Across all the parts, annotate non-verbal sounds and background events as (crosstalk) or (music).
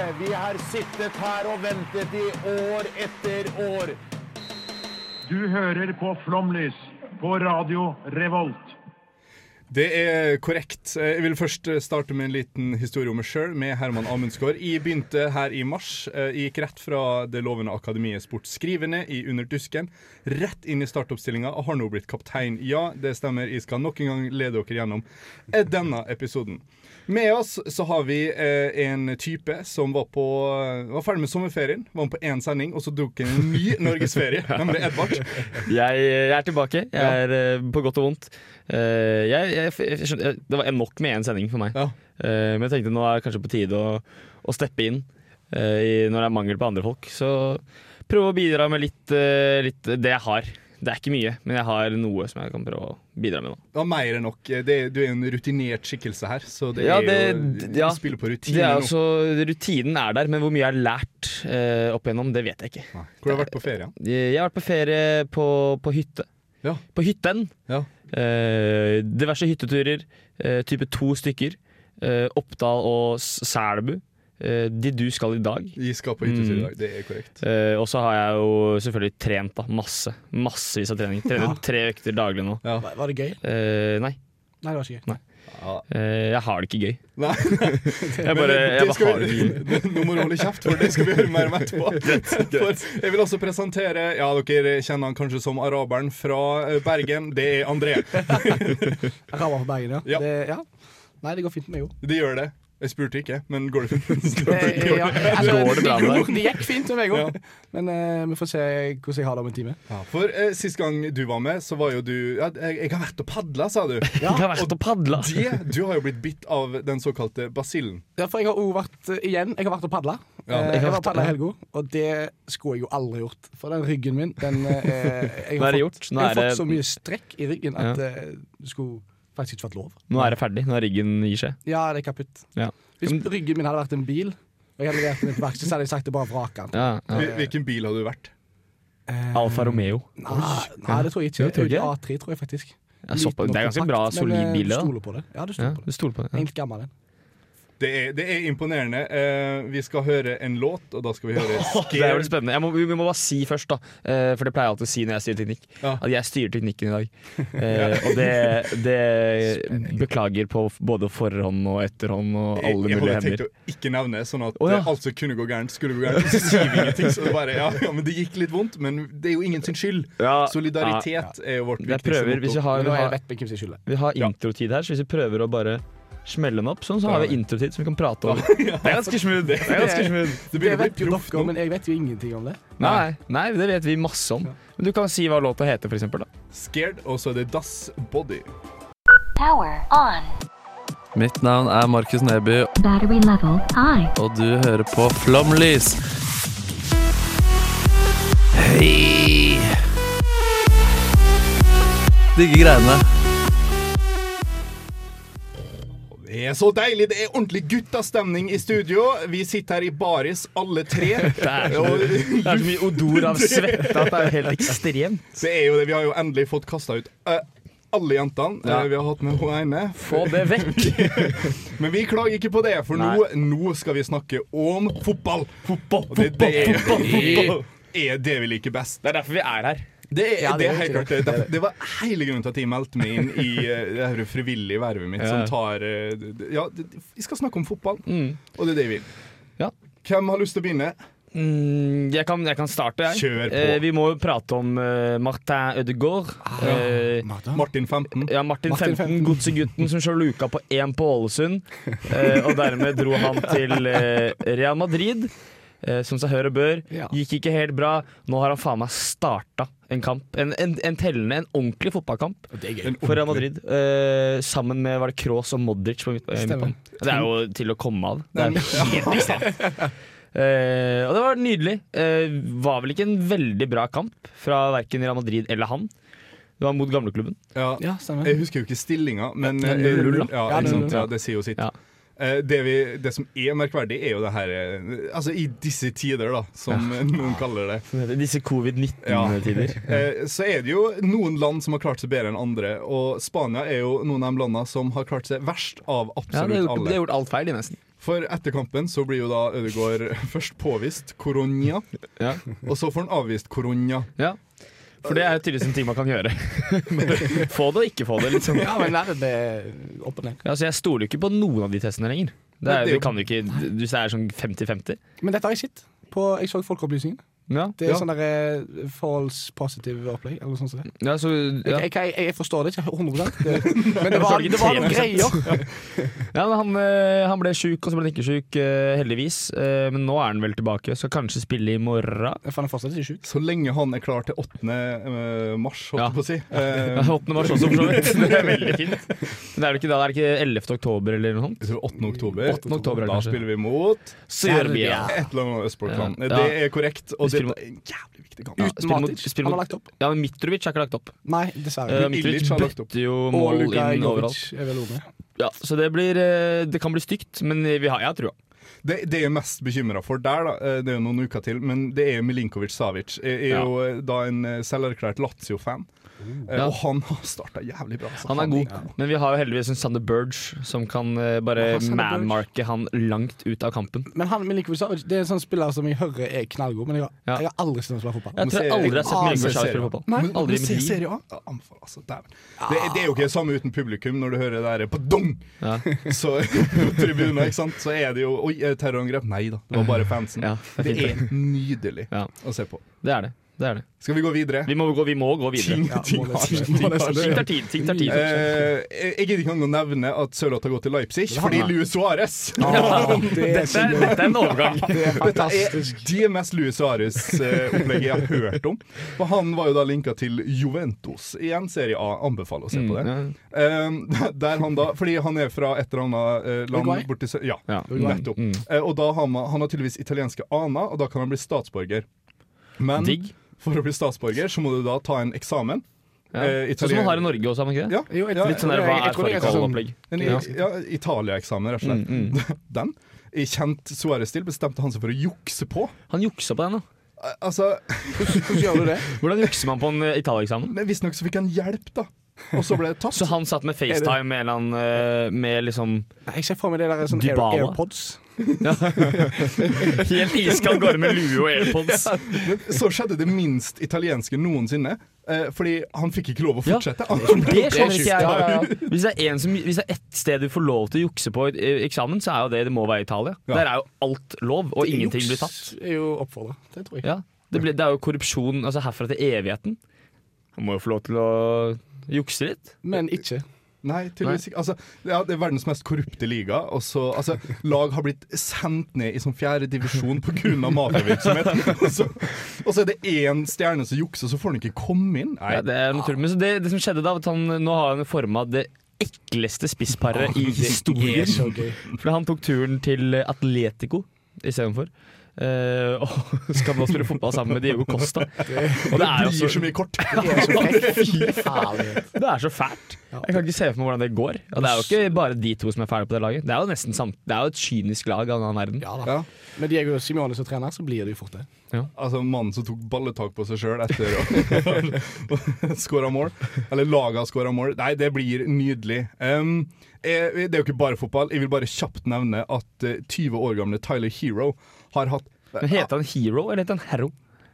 Vi har sittet her og ventet i år etter år. Du hører på Flomlys på Radio Revolt. Det er korrekt. Jeg vil først starte med en liten historie om meg sjøl, med Herman Amundsgaard. Jeg begynte her i mars. Jeg gikk rett fra det lovende akademiet sportsskrivende i Under dusken, rett inn i startoppstillinga og har nå blitt kaptein. Ja, det stemmer. Jeg skal nok en gang lede dere gjennom denne episoden. Med oss så har vi eh, en type som var, på, var ferdig med sommerferien, var med på én sending, og så tok han en ny (laughs) norgesferie, nemlig Edvard. Jeg, jeg er tilbake. Jeg er ja. på godt og vondt. Uh, jeg, jeg, skjønner, det var nok med én sending for meg. Ja. Uh, men jeg tenkte nå er det kanskje på tide å, å steppe inn uh, i, når det er mangel på andre folk. Så prøve å bidra med litt, eh, litt det jeg har. Det er ikke mye, men jeg har noe som jeg kan prøve å bidra med. nå Ja, mer enn nok. Det, du er jo en rutinert skikkelse her, så det Ja, er jo det- ja. spiller på Det rutine er nå. altså, rutinen er der, men hvor mye jeg har lært uh, opp igjennom, det vet jeg ikke. Nei. Hvor har du vært på ferie? Jeg har vært på ferie på, på hytte. Ja. På hytten. Ja. Uh, diverse hytteturer, Uh, type to stykker. Oppdal og Selbu. Eh, dit du skal i dag. Vi skal på hyttetur i Mm. dag, det er korrekt. Eh, og så har jeg jo selvfølgelig trent da, masse. Massevis av trening. Trener Ja. tre økter daglig nå. Var, var det gøy? Eh, nei, Nei, det var ikke gøy. Ja. eh, jeg har det ikke gøy. Nei, (laughs) Jeg bare, jeg bare har det ikke gøy. (laughs) Nå må du holde kjeft, for det skal vi høre mer om etterpå. (laughs) For jeg vil også presentere Ja, dere kjenner han kanskje som araberen fra Bergen. Det er André. Araber fra Bergen, ja. Ja. Det, ja. Nei, det går fint med meg, jo. Det gjør det. Jeg spurte ikke, men går det fint? (laughs) Ja, (laughs) altså, Går det bra med deg? Det gikk fint med meg òg. Men uh, vi får se hvordan jeg har det om en time. Ja, for uh, sist gang du var med, så var jo du ja, jeg, jeg har vært og padla, sa du. (laughs) Jeg har vært og padla. Det, du har jo blitt bitt av den såkalte basillen. Ja, for jeg har òg vært uh, igjen Jeg har vært og padla. Ja, jeg har jeg vært- padla i helga, og det skulle jeg jo aldri gjort. For den ryggen min, den jeg har fått, gjort. Nå Jeg har fått så mye strekk i ryggen at uh, det skulle faktisk ikke vært lov. Nå er det ferdig. Nå er ryggen gir seg. Ja, det er kaputt. Ja. Hvis ryggen min hadde vært en bil, og jeg hadde levert den til verksted, så hadde jeg sagt det bare vraka den. Ja, ja. Hvilken bil hadde du vært? Eh, Alfa Romeo. Nei, nei, det tror jeg ikke. Det tror jeg. Ikke? A3, tror jeg faktisk. Det er ganske bra, solid eh, bil, Du stoler på det. Ja, du Ja, stoler på det. du på det. Ja. Egentlig gammel en. Det er, det er imponerende. Eh, vi skal høre en låt, og da skal vi høre (laughs) Det er veldig spennende. Jeg må, vi må bare si først, da, eh, for det pleier jeg alltid å si når jeg styrer teknikk, Ja. at jeg styrer teknikken i dag. (laughs) Eh, og det, det beklager på både forhånd og etterhånd og alle jeg mulige hadde tenkt tenkte å ikke nevne, sånn at oh, ja. alt som kunne gå gærent, skulle gå gærent. Så sier vi ingenting. Så det bare, ja, ja, men det gikk litt vondt, men det er jo ingen sin skyld. Ja, Solidaritet er jo vårt viktigste motto. vi har, vi har, vi har introtid her, så hvis vi prøver å bare smelle den opp, sånn, så har vi introtid som vi kan prate om. Det er ganske smooth. Det er ganske smooth. Det Det vet jo dere, men jeg vet jo ingenting om det. Nei, nei, det vet vi masse om. Men du kan si hva låta heter, for eksempel. Da. Scared, og så er det Das Body. Power on. Mitt navn er Markus Neby, Battery level high. og du hører på Flomlys. Hei! Digge greiene. Det er så deilig! Det er ordentlig guttastemning i studio. Vi sitter her i baris, alle tre. (laughs) Det er Og- det er så mye odor av svette at det er helt ekstremt. (laughs) Det er jo det. Vi har jo endelig fått kasta ut uh, alle jentene Ja. eh, vi har hatt med hun ene. Få det vekk! (laughs) Men vi klager ikke på det, for nå, nå skal vi snakke om fotball. Fotball, Og det, det, er, det er det vi liker best. Det er derfor vi er her. Det er, Ja, det det er helt klart det. Det var hele grunnen til at jeg meldte meg inn i eh, det her frivillige vervet mitt, Ja. som tar eh, Ja, vi skal snakke om fotball, Mm. og det er det vi vil. Ja. Hvem har lyst til å begynne? Mm, jeg, kan, jeg kan starte, jeg. Kjør på. Eh, vi må jo prate om uh, Martin Ødegaard. Eh, Martin 15. ja, Martin, Martin 15, godsegutten som slår luka på én på Ålesund. Eh, og dermed dro han til eh, Real Madrid, som seg hør og bør. Ja. Gikk ikke helt bra. Nå har han faen meg starta en kamp. En, en, en tellende, en ordentlig fotballkamp for Real Madrid. Eh, sammen med var det Kroos og Modric på eh, midtbanen. Det er jo til å komme av. Det er helt ekstremt. Eh, og det var nydelig. Eh, var vel ikke en veldig bra kamp fra verken Real Madrid eller han. Det var mot gamleklubben. Ja. Ja. Jeg husker jo ikke stillinga, men Ja, eh, 0-0 ja? 0-0, ja, det sier jo sitt. Ja. Eh, Det, vi, det som er merkverdig, er jo det her eh, Altså, i disse tider, da, som noen kaller det. Disse covid-19-tider. Ja. Så er det jo noen land som har klart seg bedre enn andre. Og Spania er jo noen av de landene som har klart seg verst av absolutt alle Ja, gjort, de alle. har gjort alt feil, i nesten. For etter kampen så blir jo da Ødegaard (laughs) først påvist korona, Ja. og så får han avvist korona. Ja. For det er jo tydeligvis en ting man kan gjøre. (laughs) få det og ikke få det. Liksom. Ja, men nei, det er opp og ned. Altså, jeg stoler jo ikke på noen av de testene lenger. Det er, det er vi kan jo ikke, Hvis det er sånn 50-50. Men dette har jeg sett. På, jeg så Folkeopplysningen. Ja. Det er Ja. sånn der eh, false positive opplegg. Eller sånt. som det. Ja, så, ja. Jeg, jeg, jeg forstår det ikke 100 (laughs) det, Men det var, det var noen greier. Ja, men han, eh, han ble sjuk, og så ble han ikke sjuk, eh, heldigvis. Eh, Men nå er han vel tilbake, Skal kanskje spille i morgen. For han er fortsatt ikke sjuk. Så lenge han er klar til 8. eh, mars, holdt Ja. på å si. Ja, Eh, (laughs) 8. mars også, for så vidt. (laughs) Det er veldig fint. Men er det ikke da? Er det ikke 11. oktober eller noe sånt? jeg tror 8. oktober. 8. oktober, da spiller vi mot Serbia. et eller annet østblokkland. Ja. Det er korrekt, og spiller dette er en jævlig viktig kamp. Ja, Uten spiller Matic. Han har lagt opp. Ja, men Mitrovic har ikke lagt opp. Nei, Uh, dessverre. Mitrovic lagt opp. bøtter jo mål inn overalt. er. Ja, så det blir eh, Det kan bli stygt, men vi har, jeg har trua. Det, det jeg er mest bekymra for der, da, eh, det er jo noen uker til, men det er Milinkovic Savic. Jeg er Ja. jo eh, da en eh, selverklært Lazio-fan, Ja. og han har starta jævlig bra. altså. Han er god, men vi har jo heldigvis en Sander Burge som kan uh, bare Ja, manmarke han langt ut av kampen. Men han Milinkovic Savic det er en sånn spiller som jeg hører er knallgod, men jeg har, Ja. jeg har aldri sett ham spille fotball. Jeg tror jeg aldri har sett Ah, Milinkovic spille fotball. Men, Aldri men i mitt liv. Serie A? Ja, altså, det, det er jo ikke det samme uten publikum når du hører det der på dong! Ja. (laughs) Så på tribunen, ikke sant? Så er det jo Oi, terrorangrep? Nei da, det var bare fansen. Ja, det er det er nydelig Ja. å se på. Det er det. Det, er det. Skal vi gå videre? Vi må gå, vi må gå videre. Ting, Ja, ting ting Ting tar tid. Ting tar tid. Uh, jeg gidder ikke engang å nevne at Sørloth har gått til Leipzig, fordi Louis. Luis Suárez (laughs) det er (laughs) Dette er, dette er en overgang. Det er Dette er det mest Luis Suárez-opplegget jeg har hørt om. For han var jo da linka til Juventus. Igjen Serie A. Anbefaler å se på det. Mm, Eh, (laughs) der han da, fordi han er fra et eller annet eh, land Uruguay? borti Ja, Ja. nettopp. Eh, og da har man, han har tydeligvis italienske aner, og da kan han bli statsborger. Men Digg. For å bli statsborger så må du da ta en eksamen. Ja. Eh, Sånn som man har i Norge også, ikke det? Ja, Jo, ja, Litt sånn der, hva er er sånn- en Ja. ja, Italia-eksamen, rett og slett. Mm, (laughs) Den, i kjent Suárez-stil, bestemte han seg for å jukse på. Han juksa på den, da. Eh, Altså, (laughs) Hvordan gjør du det? Hvordan jukser man på en eh, Italia-eksamen? men Visstnok så fikk han hjelp, da. Og så ble det tatt. Så han satt med FaceTime med en eh, Med liksom Jeg ser for meg det der sånn Air, Dybala. AirPods. Helt iskald gårde med lue og AirPods. Men så skjedde det minst italienske noensinne. Eh, fordi han fikk ikke lov å Ja. fortsette. Det skjønner ikke jeg. Ja, ja, ja. Hvis, det er en som, hvis det er ett sted du får lov til å jukse på i i eksamen, så er jo det det må være Italia. Ja. Der er jo alt lov, og ingenting blir tatt. Juks er jo oppfordra. Det tror jeg. Ja, det, ble, det er jo korrupsjon altså herfra til evigheten. Han må jo få lov til å jukse litt. Men ikke. Nei, tydeligvis ikke. Altså, ja, det er verdens mest korrupte liga. Og så, altså, lag har blitt sendt ned i sånn fjerde divisjon pga. mafiavirksomhet. (laughs) Og, så- og så er det én stjerne som jukser, så får han ikke komme inn. Nei, Ja, det er naturlig. Men så det, det som skjedde da, at han, nå har han forma det ekleste spissparet i historien. Fordi. For han tok turen til Atletico istedenfor. Uh, og (laughs) skal nå spille fotball sammen med Diego Costa. (laughs) Og det det er jo så så, mye kort. (laughs) Det er så det er fælt. Jeg kan ikke se for meg hvordan det går. Og det er jo ikke bare de to som er ferdige på det laget. Det er jo nesten samt, det er jo et kynisk lag av den verden. Ja da. Ja. Med Diego Simione som trener, så blir det jo fort det. Altså Mannen som tok balletak på seg sjøl etter å skåra mål. Eller laget har skåra mål. Nei, det blir nydelig. Um, jeg, det er jo ikke bare fotball. Jeg vil bare kjapt nevne at eh, 20 år gamle Tyler Hero har hatt Men Heter han Hero eller heter han Hero?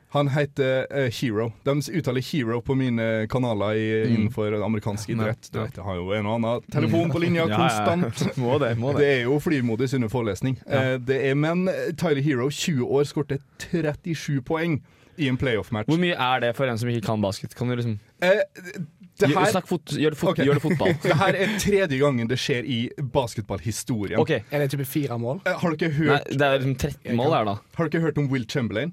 Han heter uh, Hero. De uttaler Hero på mine kanaler i, innenfor amerikansk idrett. Du vet, jeg har jo en og annen telefon på linja (laughs) konstant. (laughs) Må det, må Det det, er jo flymodus under forelesning. Uh, det er, men eh, Tyler Hero, 20 år, skårte 37 poeng i en playoff-match. Hvor mye er det for en som ikke kan basket? Kan du liksom Eh, det, her, snakk fot, gjør, det fot, okay. gjør det fotball. (laughs) det her er tredje gangen det skjer i basketballhistorien. Okay. Er det type fire mål? Eh, har, dere Nei, Det er liksom 13 mål her, da. har dere hørt om Will Chamberlain?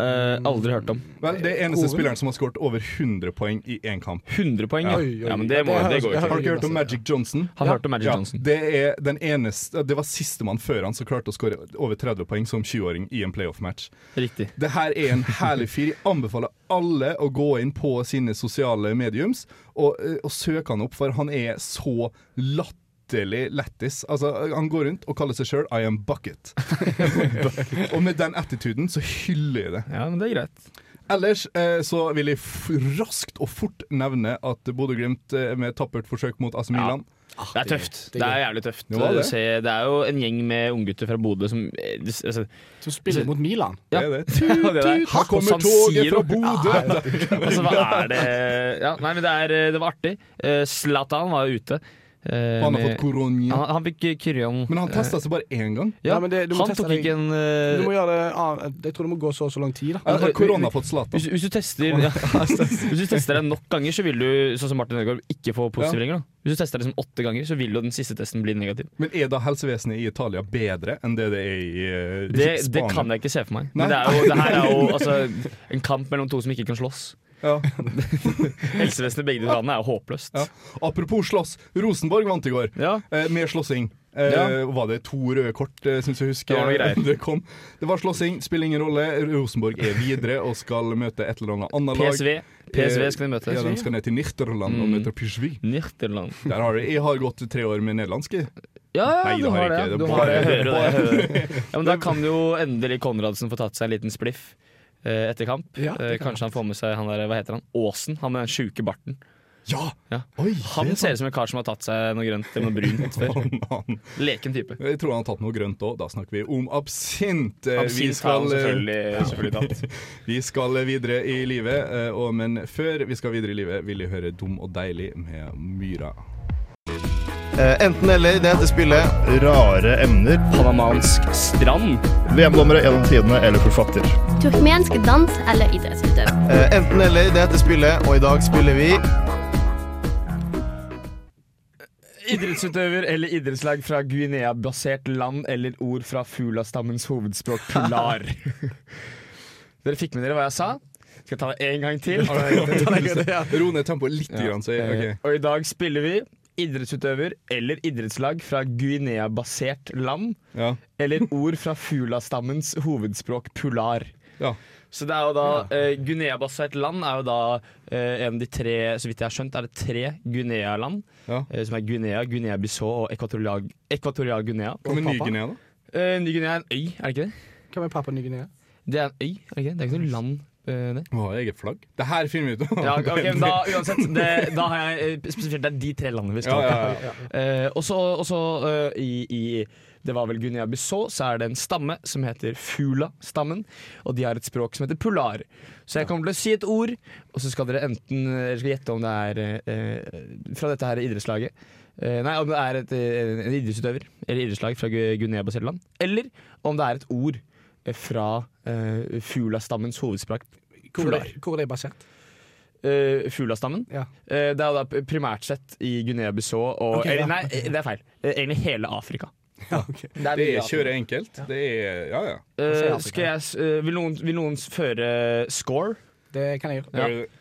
Eh, aldri hørt om. Vel, det er eneste Koren? spilleren som har skåret over 100 poeng i én kamp. 100 poeng, ja. Oi, oi, ja men det, må, Det det går ikke. Har dere hørt om Magic Johnson? Har hørt om Magic Ja, Johnson. det, er den eneste, det var sistemann før han som klarte å skåre over 30 poeng som 20-åring i en playoff-match. Riktig. Det her er en herlig fyr. Jeg anbefaler alle å gå inn på sine sosiale mediums og, eh, og søke han opp, for han er så latterlig lættis. Altså, han går rundt og kaller seg sjøl I am bucket. (laughs) og med den attituden så hyller jeg det. Ja, men det er greit. Ellers eh, så vil jeg f raskt og fort nevne at Bodø-Glimt eh, med tappert forsøk mot AC Milan Det er tøft. Det er jævlig tøft. Det det. Se, det er jo en gjeng med unggutter fra Bodø som eh, altså, Som spiller mot Milan. (laughs) Ja. Det er det. Ja, det. Her kommer toget fra Bodø! Altså, hva er det Ja, nei, men det, er, det var artig. Zlatan Zlatan var jo ute. Eh, Han har fått korona. han, han fikk kyrion. Men han testa seg bare én gang. Ja, men det- du må han teste tok ikke en Du eh, må gjøre det ah, Jeg tror det må gå så og så lang tid. da Altså, har eh, korona fått Zlatan? hvis, hvis, du tester, ja, (laughs) hvis du tester det nok ganger, så vil du sånn som Martin Ødegaard, ikke få positiv Ja. lenger. Da. Hvis du tester det som åtte ganger, så vil jo den siste testen bli negativ. Men er da helsevesenet i Italia bedre enn det det er i uh, Det, det kan jeg ikke se for meg. Nei. Men det, er jo, det her er jo (laughs) altså, en kamp mellom to som ikke kan slåss. Ja. (laughs) Helsevesenet i begge de landene er jo håpløst. Ja. Apropos slåss. Rosenborg vant i går, Ja. eh, med slåssing. Eh. Var det to røde kort, eh, syns jeg husker? Det. (laughs) Det, kom. det var slåssing, spiller ingen rolle. Rosenborg er videre og skal møte et eller annet annet lag. PSV. PSV skal de møte. Ja, de skal ned til Nirterland og Mm. møte Pysjvi. Nirterland. Der har jeg, jeg har gått tre år med nederlandske. Ja, ja, Nei, du har det. Det Du har det. Jeg hører det. Jeg hører det. Ja, men da (laughs) kan jo endelig Konradsen få tatt seg en liten spliff eh, etter kamp. Ja, Eh, kan Kanskje han får med seg han der, hva heter han? Åsen. Han med den sjuke barten. Ja! Ja. Oi, Han er ser ut som en kar som har tatt seg noe grønt eller noe brunt (laughs) før. oh, Leken type. Jeg tror han har tatt noe grønt òg. Da snakker vi om absint. Absint vi Absint har han skal, eh, selvfølgelig, selvfølgelig tatt. (laughs) Vi skal videre i livet, eh, og, men før vi skal videre i livet, vil jeg høre Dum og deilig med Myra. Enten eller, det heter spillet. Rare emner. Panamansk strand. VM-dommere gjennom tidene eller forfatter. Turkmensk dans eller idrettsutøver. Eh, Enten eller, det heter spillet, og i dag spiller vi Idrettsutøver eller idrettslag fra Guinea-basert land eller ord fra fuglastammens hovedspråk Pilar (laughs) Dere fikk med dere hva jeg sa? Skal jeg ta det en gang til? Ro ned tempoet litt, grann, så okay. Eh. Og i dag spiller vi idrettsutøver eller idrettslag fra Guinea-basert land Ja. eller ord fra fulastammens hovedspråk polar. Ja. Så det er jo da eh, Guinea-basert land er jo da eh, en av de tre Så vidt jeg har skjønt, er det tre Guinea-land. Ja. eh, som er Guinea, Guinea-Bissau og Ekvatorial, Ekvatorial Guinea. Hva med? Ny-Guinea, da? Eh, Ny-Guinea er en øy, er det ikke det? Hva med Papua Ny-Guinea? Det er en øy, er det ikke det? Det er ikke noe land. Eh, det. Må ha eget flagg. Det her finner vi ut av. Ja, okay, da, (laughs) uansett, det, da har jeg eh, spesifisert det er de tre landene vi skal Ja, til. ja, ja. Eh, og så og i, i det var vel Guinea-Bissau, så er det en stamme som heter Fula-stammen. Og de har et språk som heter polar. Så jeg kommer til å si et ord, og så skal dere enten dere skal gjette om det er eh, fra dette her idrettslaget. Eh, nei, om det er et, en idrettsutøver eller idrettslag fra Gu- Guinea-basert land. Eller om det er et ord fra eh, Fula-stammens hovedspråk. Hvor er det, hvor er det basert? Uh, Fulastammen. Ja. Uh, det er da primært sett i Guinea-Bissau og okay, ja. eller, Nei, eh, det er feil. Uh, egentlig hele Afrika. Ja, okay. Det Det er kjøre enkelt. Det er Ja, ja. Uh, skal jeg, eh, vil, noen, vil noen føre score? Det kan jeg gjøre. Ja. Gjør.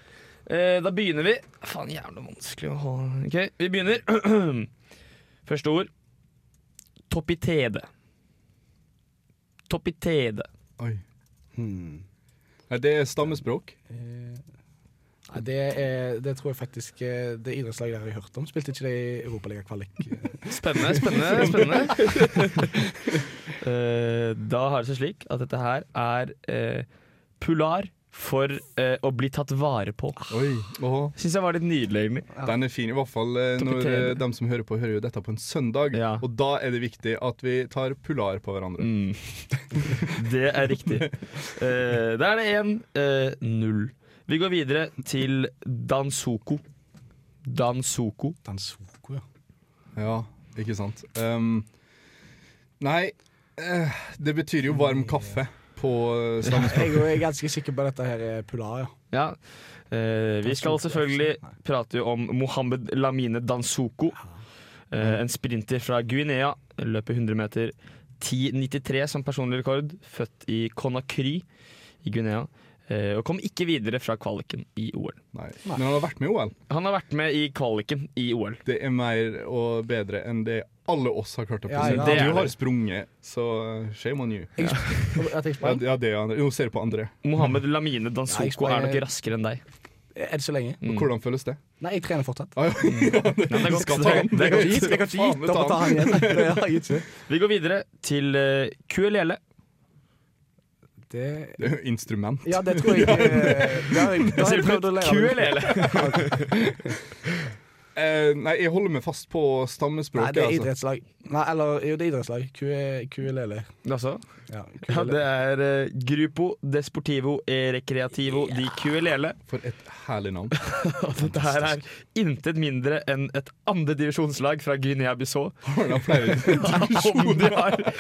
Eh, da begynner vi. Faen, jævla vanskelig å ha Ok, vi begynner. (clears throat) Første ord. Topitede. Topitede. Oi. Hmm. Det er stammespråk. Eh, nei, det, er, det tror jeg faktisk eh, det idrettslaget der jeg har hørt om. Spilte ikke det i Europaliga-kvalik? (laughs) Spennende, spennende. spennende uh, (laughs) Da har det seg slik at dette her er uh, Pular for eh, å bli tatt vare på. Oi. Syns jeg var litt nydelig, egentlig. Den er fin, i hvert fall eh, når eh, de som hører på, hører jo dette på en søndag. Ja. Og da er det viktig at vi tar pular på hverandre. Mm. (laughs) Det er riktig. Eh, da er det 1-0. Vi går videre til Dansoko. Dansoko. Dansoko, ja. Ja, ikke sant. Um, nei, eh, det betyr jo varm kaffe på (laughs) stammespråket. Jeg er ganske sikker på at dette her er Polar, ja. Ja. Eh, vi skal selvfølgelig prate jo om Mohammed Lamine Dansoko. Eh, en sprinter fra Guinea. Løper 100 meter 10,93 som personlig rekord. Født i Conakry i Guinea. eh, Og kom ikke videre fra kvaliken i OL. Nei. Men han har vært med i OL. Han har vært med i kvaliken i OL. Det er mer og bedre enn det alle oss har klart å Ja, ja. Det du har sprunget, så shame on you. Ja, (laughs) ja, det er Nå ser du på André. Mohammed Lamine Dansoko er nok raskere enn deg. Er det så lenge? Mm. Hvordan føles det? Nei, jeg trener fortsatt. Ah, ja. Ja, det godt. Det er godt. Det. Jeg kan ikke gitt opp å ta han igjen. Vi går videre til uh, Kuelele. Det Det er jo instrument. Ja, det tror jeg (laughs) Ja. Det har jeg, det har jeg prøvd å lære meg. (laughs) Kuelele. Eh, nei, jeg holder meg fast på stammespråket. Nei, det er altså. idrettslag. Nei, eller jo, det er idrettslag. QLL. Altså, Ja, ja, det er uh, Grupo Desportivo e Recreativo di Kuelele. For et herlig navn. Og (laughs) dette her er intet mindre enn et andredivisjonslag fra Guinea-Bissau. Har (laughs) de flere har.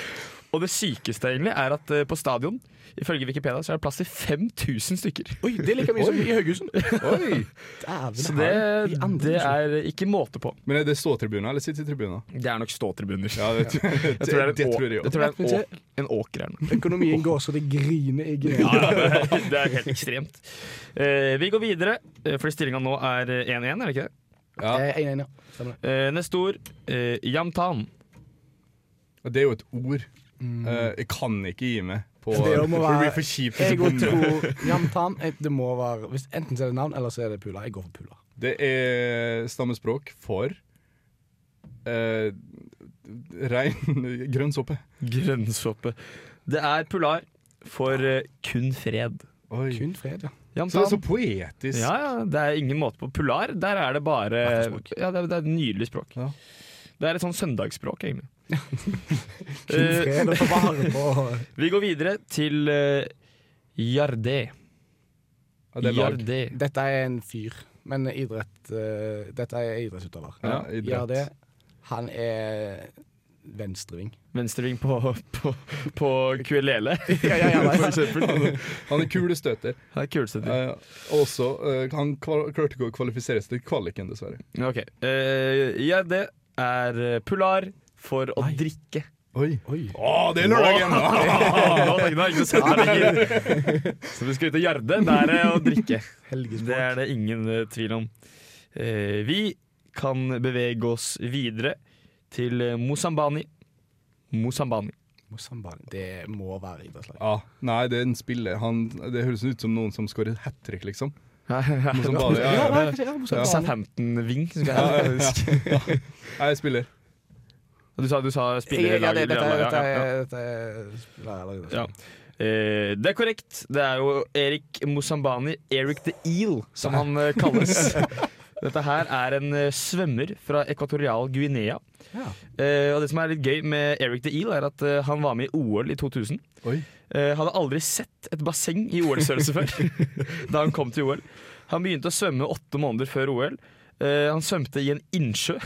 Og det sykeste egentlig er at eh, på stadion, ifølge Wikipedia, så er det plass til 5000 stykker. Oi, det er like mye som i Haugesund. (laughs) Oi! Dæven, Så det det, er det er ikke måte på. Men er det ståtribuner eller sittetribuner? Det er nok ståtribuner. Ja, det, (laughs) det, Jeg tror det er det en, tror jeg jeg tror det er en, å, en åker her nå. Økonomien går så det griner i Guinea. (laughs) Ja, det, er, helt ekstremt. Uh, vi går videre, eh, fordi stillinga nå er eh, 1-1, er det ikke det? Ja. Eh, 1-1, ja. Uh. Eh, neste ord, uh, jamtan. Det er jo et ord. Eh, jeg kan ikke gi meg på Det må Det være- blir for kjipt. Jeg går bommer. Jamtan eh, Det må være hvis, Enten så er det navn, eller så er det pula. Jeg går for pula. Det er stammespråk for uh, rein (laughs) grønnsoppe. Grønnsoppe. Det er polar for uh, kun fred. Oi. Kun fred, ja. Så det er så poetisk. Ja, ja, det er ingen måte på. Polar, der er det bare Ja, det er, det er et nydelig språk. Ja. Det er et sånn søndagsspråk, egentlig. (laughs) Eh, fred å ta vare på. (laughs) Vi går videre til uh, Jardé. Ja, det er lag. Jardé. Dette er en fyr, men idrett eh, Dette er idrettsutøver. Ja, idrett. Jardé. Han er venstreving. Venstreving på, på, på Kuelele. (laughs) Ja, ja, ja, nei. for eksempel. Han, han er kulestøter. Det er kuleste. Eh, også eh, Han kval klarte ikke å kvalifisere seg til kvaliken, dessverre. Ok. Uh, Jardé er eh, polar for å drikke. Oi. Oi. Å, det er lørdagen! Så vi skal ut og gjerde. Det er det å drikke. Det er det ingen eh, tvil om. Eh, vi kan bevege oss videre til eh, Mosambani. Mosambani. Mosambani. Det må være idrettslag. Ja, nei, det er en spiller. Han, det høres ut som noen som skårer hat trick, liksom. Ja, Mosambani, ja, Ja, ja. nei, Mosambani. Southampton-ving. skal Ja, ja, ja. Jeg spiller. Du sa, du sa spiller i det, laget. ja, dette, er- spiller. Ja. Eh, det er korrekt. Det er jo Erik Mosambani, Eric the Eel, som han eh, kalles. (laughs) Dette her er en eh, svømmer fra Ekvatorial Guinea. Ja. Eh, og det som er litt gøy med Eric the Eel, er at eh, han var med i OL i 2000. Oi. Eh, hadde aldri sett et basseng i OL-størrelse før (laughs) da han kom til OL. Han begynte å svømme åtte måneder før OL. Eh, han svømte i en innsjø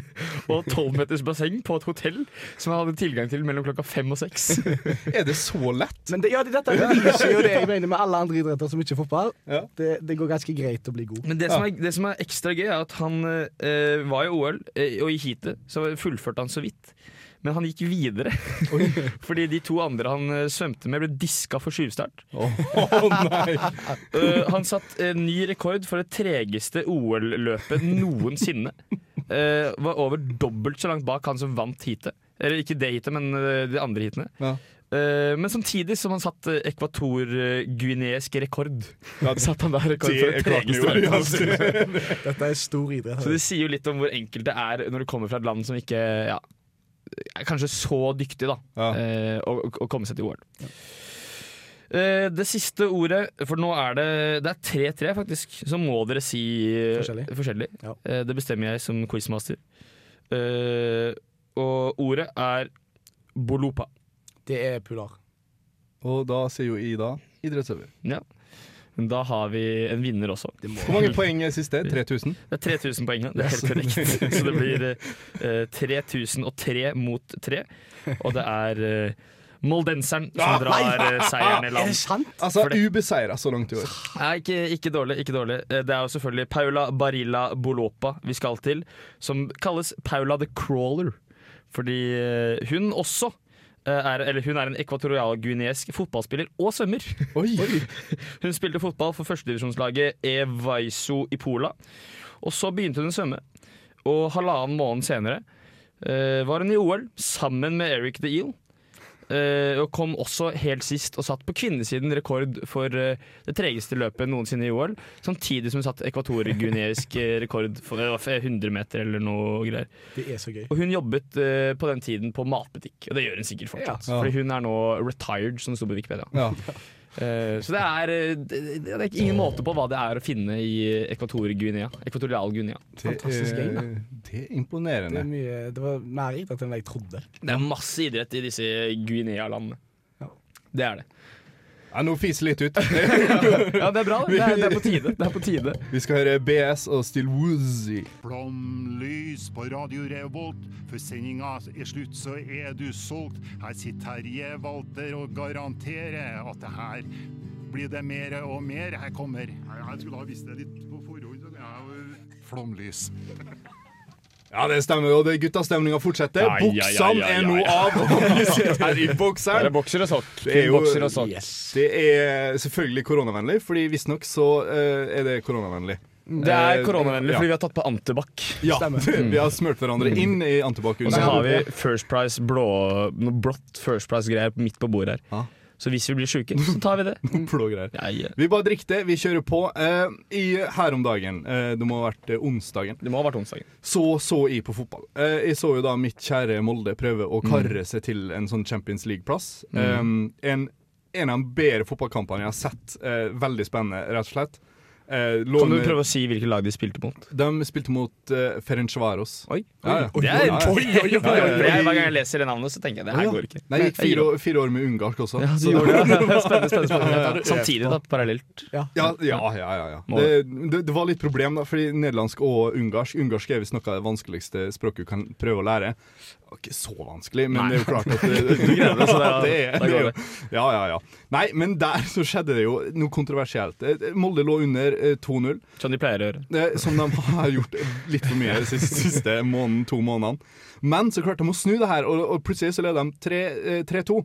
(laughs) og tolvmeters basseng på et hotell som han hadde tilgang til mellom klokka fem og seks. (laughs) Er det så lett? Men det, ja, det, dette beviser jo det jeg mener med alle andre idretter som ikke er fotball. Ja. Det, det går ganske greit å bli god. Men det som, er, det som er ekstra gøy, er at han eh, var i OL, eh, og i heatet så fullførte han så vidt. Men han gikk videre, (laughs) fordi de to andre han eh, svømte med, ble diska for skyvstart. oh, (laughs) nei! Eh, han satt en ny rekord for det tregeste OL-løpet noensinne. Eh, var over dobbelt så langt bak han som vant heatet. Eller ikke det heatet, men de andre heatene. Ja. Eh, men samtidig som han satt ekvator-guinesk rekord. Ja, satt han der rekord for det tregeste løpet. ja. (laughs) Dette er stor idrett. Så det sier jo litt om hvor enkelt det er når du kommer fra et land som ikke ja, er kanskje så dyktig da, Ja. eh, å, å komme seg til OL. Eh, det siste ordet, for nå er det Det er 3-3, faktisk. Så må dere si eh, Forskjellig. forskjellig. Ja. Eh, det bestemmer jeg som quizmaster. Eh, og ordet er bolopa. Det er Pular. Og da sier jo Ida idrettsøver. Ja. Men Da har vi en vinner også. Hvor mange poeng er siste? 3000? Det er 3000 poeng, ja. det er helt korrekt. (laughs) Så det blir uh, 3003 mot 3. Og det er uh, moldenseren som drar ah, seieren i (laughs) land. Er det sant? Altså det- ubeseira så langt i år. Nei, ikke, ikke dårlig. ikke dårlig Eh, Det er jo selvfølgelig Paula Barilla Bolopa vi skal til, som kalles Paula the Crawler. Fordi eh, hun også eh, er, eller hun er en ekvatorialguinesk fotballspiller og svømmer. (laughs) hun spilte fotball for førstedivisjonslaget Evaiso i Pola. Og så begynte hun å svømme. Og halvannen måned senere uh, var hun i OL sammen med Eric the Eel. Eh, og kom også helt sist og satt på kvinnesiden rekord for eh, det tregeste løpet noensinne i OL. Samtidig som hun satt ekvatorgunerisk eh, rekord for eh, 100 meter eller noe greier. Det er så gøy. Og hun jobbet på den tiden på matbutikk, og det gjør hun sikkert fortsatt. Ja. Fordi hun er nå retired, som det sto på Wikipedia. Ja. (laughs) Eh, så det er, eh, det, det er ingen måte på hva det er å finne i Ekvator-Guinea. Ekvatorial-Guinea. Fantastisk gøy, da. Det er Det, imponerende. er mye, det var mer idrett enn jeg trodde. Det er masse idrett i disse Guinea-landene. Det er det. Ja, nå fiser litt ut. (laughs) Ja, det er bra. Det er, det er på tide. Det er på tide. Vi skal høre BS og Still Woozy. Flomlys på Radio Revolt. For sendinga er slutt, så er du solgt. Her sitter Terje Walter og garanterer at det her blir det mer og mer. Her kommer Jeg skulle ha visst det litt på forhånd. Flomlys. Ja, det stemmer, og det guttastemninga fortsetter. Ja, ja, ja, Buksene ja, er nå av, vi sitter her i Det er bokser og sokk. Det er jo- og sokk. Det er selvfølgelig koronavennlig, fordi visstnok så uh, er det koronavennlig. Det er Eh, koronavennlig ja. fordi vi har tatt på antibac. Ja, (laughs) vi har smurt hverandre inn i antibac. Og så har vi First Price blå, noe blått First Price-greier midt på bordet her. Så hvis vi blir sjuke, så tar vi det. (laughs) blå greier. Ja, ja. Vi bare drikker det, vi kjører på. Uh, i, her om dagen, uh, det må ha vært eh, onsdagen, Det må ha vært onsdagen. så så jeg på fotball. Uh, jeg så jo da mitt kjære Molde prøve å Mm. karre seg til en sånn Champions League-plass. Um, en, en av de bedre fotballkampene jeg har sett. Veldig spennende, rett og slett. Eh, Kan du prøve å si hvilke lag de spilte mot? De spilte mot uh, Ferencvaros. Oi. Ja, ja. Det er. Oi, oi, oi, Hver gang jeg leser det navnet, så tenker jeg det her går ikke. Nei, jeg gikk fire, år- fire år med ungarsk også. Ja, så- gjorde det. (laughs) Spennende, spennende, spennende. Samtidig, da. Parallelt. Ja. Ja, ja, ja. ja, ja. Det, det, det var litt problem, da, fordi nederlandsk og ungarsk Ungarsk er visst noe av det vanskeligste språket du kan prøve å lære. Det Ikke så vanskelig, men det er jo klart at det, Du greide det, så det det det er (laughs) jo, Ja, ja, ja. Nei, men der så skjedde det jo noe kontroversielt. Eh, Molde lå under eh, 2-0. Som de pleier å gjøre. Det, som de har gjort litt for mye de siste, siste måneden, to månedene. Men så klarte de å snu det her, og, og plutselig så leder de eh, 3-2.